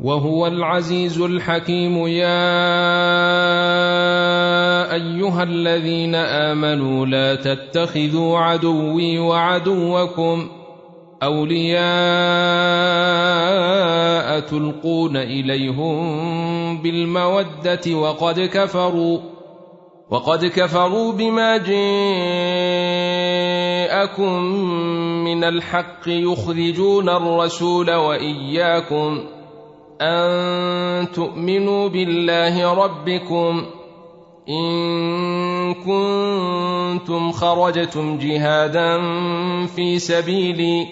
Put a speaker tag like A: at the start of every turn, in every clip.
A: وهو العزيز الحكيم يا ايها الذين امنوا لا تتخذوا عدوي وعدوكم اولياء تلقون اليهم بالموده وقد كفروا وقد كفروا بما جاءكم من الحق يخرجون الرسول واياكم أن تؤمنوا بالله ربكم إن كنتم خرجتم جهادا في سبيلي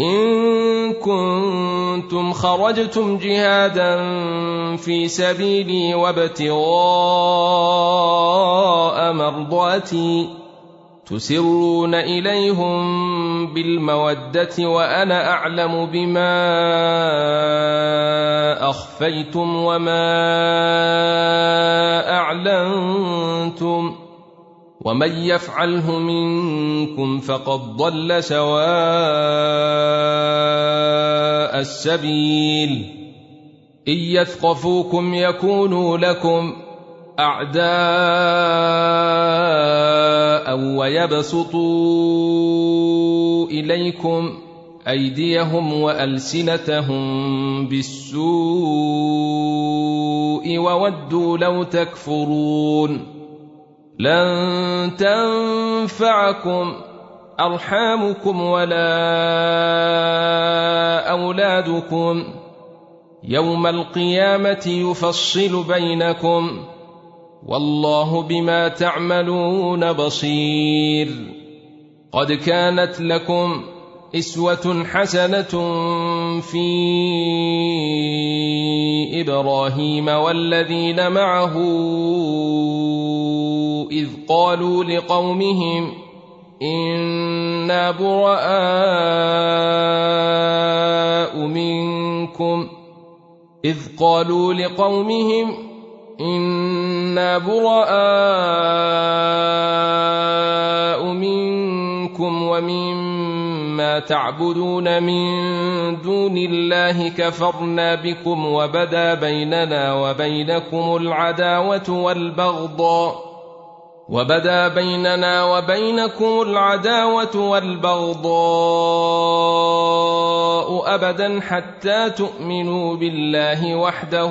A: إن كنتم خرجتم جهادا في سبيلي وابتغاء مرضاتي تسرون إليهم بالموده وانا اعلم بما اخفيتم وما اعلنتم ومن يفعله منكم فقد ضل سواء السبيل ان يثقفوكم يكونوا لكم اعداء ويبسطون اليكم ايديهم والسنتهم بالسوء وودوا لو تكفرون لن تنفعكم ارحامكم ولا اولادكم يوم القيامه يفصل بينكم والله بما تعملون بصير قد كانت لكم اسوه حسنه في ابراهيم والذين معه اذ قالوا لقومهم انا براء منكم اذ قالوا لقومهم انا براء منكم دينكم ومما تعبدون من دون الله كفرنا بكم وبدا بيننا وبينكم العداوة والبغضاء وبدا بيننا وبينكم العداوة والبغضاء أبدا حتى تؤمنوا بالله وحده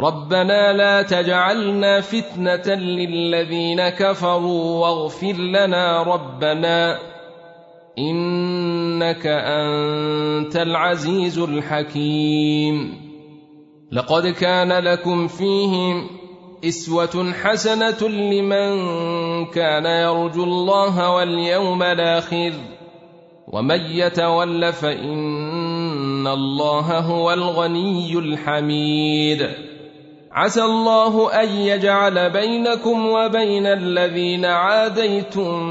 A: ربنا لا تجعلنا فتنه للذين كفروا واغفر لنا ربنا انك انت العزيز الحكيم لقد كان لكم فيهم اسوه حسنه لمن كان يرجو الله واليوم الاخر ومن يتول فان الله هو الغني الحميد عسى الله أن يجعل بينكم وبين الذين عاديتم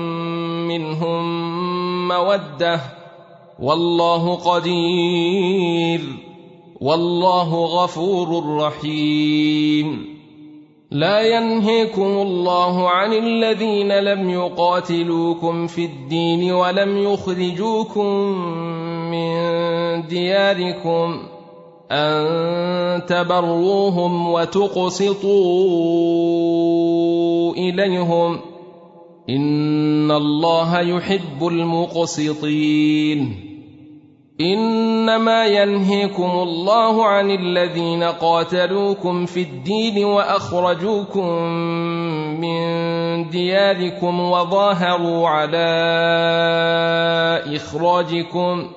A: منهم مودة والله قدير والله غفور رحيم لا ينهيكم الله عن الذين لم يقاتلوكم في الدين ولم يخرجوكم من دياركم أن تبروهم وتقسطوا إليهم إن الله يحب المقسطين إنما ينهيكم الله عن الذين قاتلوكم في الدين وأخرجوكم من دياركم وظاهروا على إخراجكم ۖ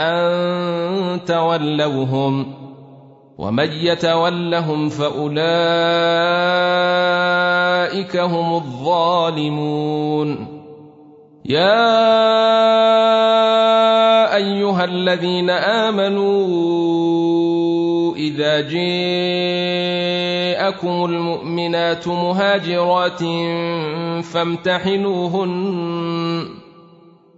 A: أن تولوهم ومن يتولهم فأولئك هم الظالمون يا أيها الذين آمنوا إذا جاءكم المؤمنات مهاجرات فامتحنوهن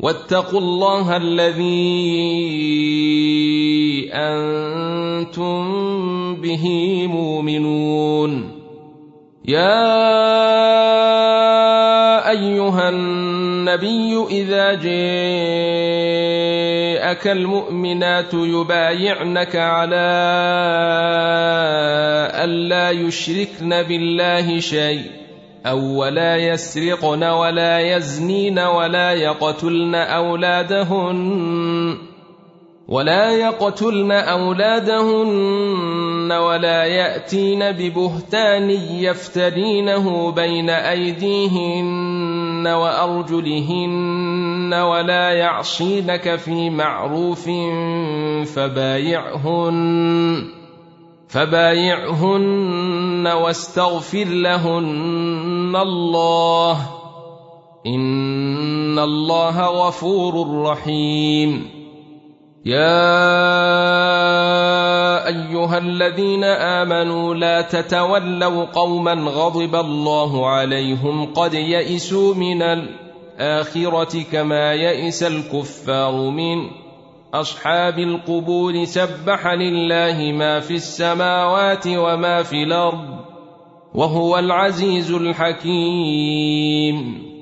A: واتقوا الله الذي انتم به مؤمنون يا ايها النبي اذا جاءك المؤمنات يبايعنك على الا يشركن بالله شيئا أو ولا يسرقن ولا يزنين ولا يقتلن أولادهن ولا يقتلن أولادهن ولا يأتين ببهتان يفترينه بين أيديهن وأرجلهن ولا يعصينك في معروف فبايعهن فبايعهن واستغفر لهن إن الله إن الله غفور رحيم يا أيها الذين آمنوا لا تتولوا قوما غضب الله عليهم قد يئسوا من الآخرة كما يئس الكفار من أصحاب القبور سبح لله ما في السماوات وما في الأرض وهو العزيز الحكيم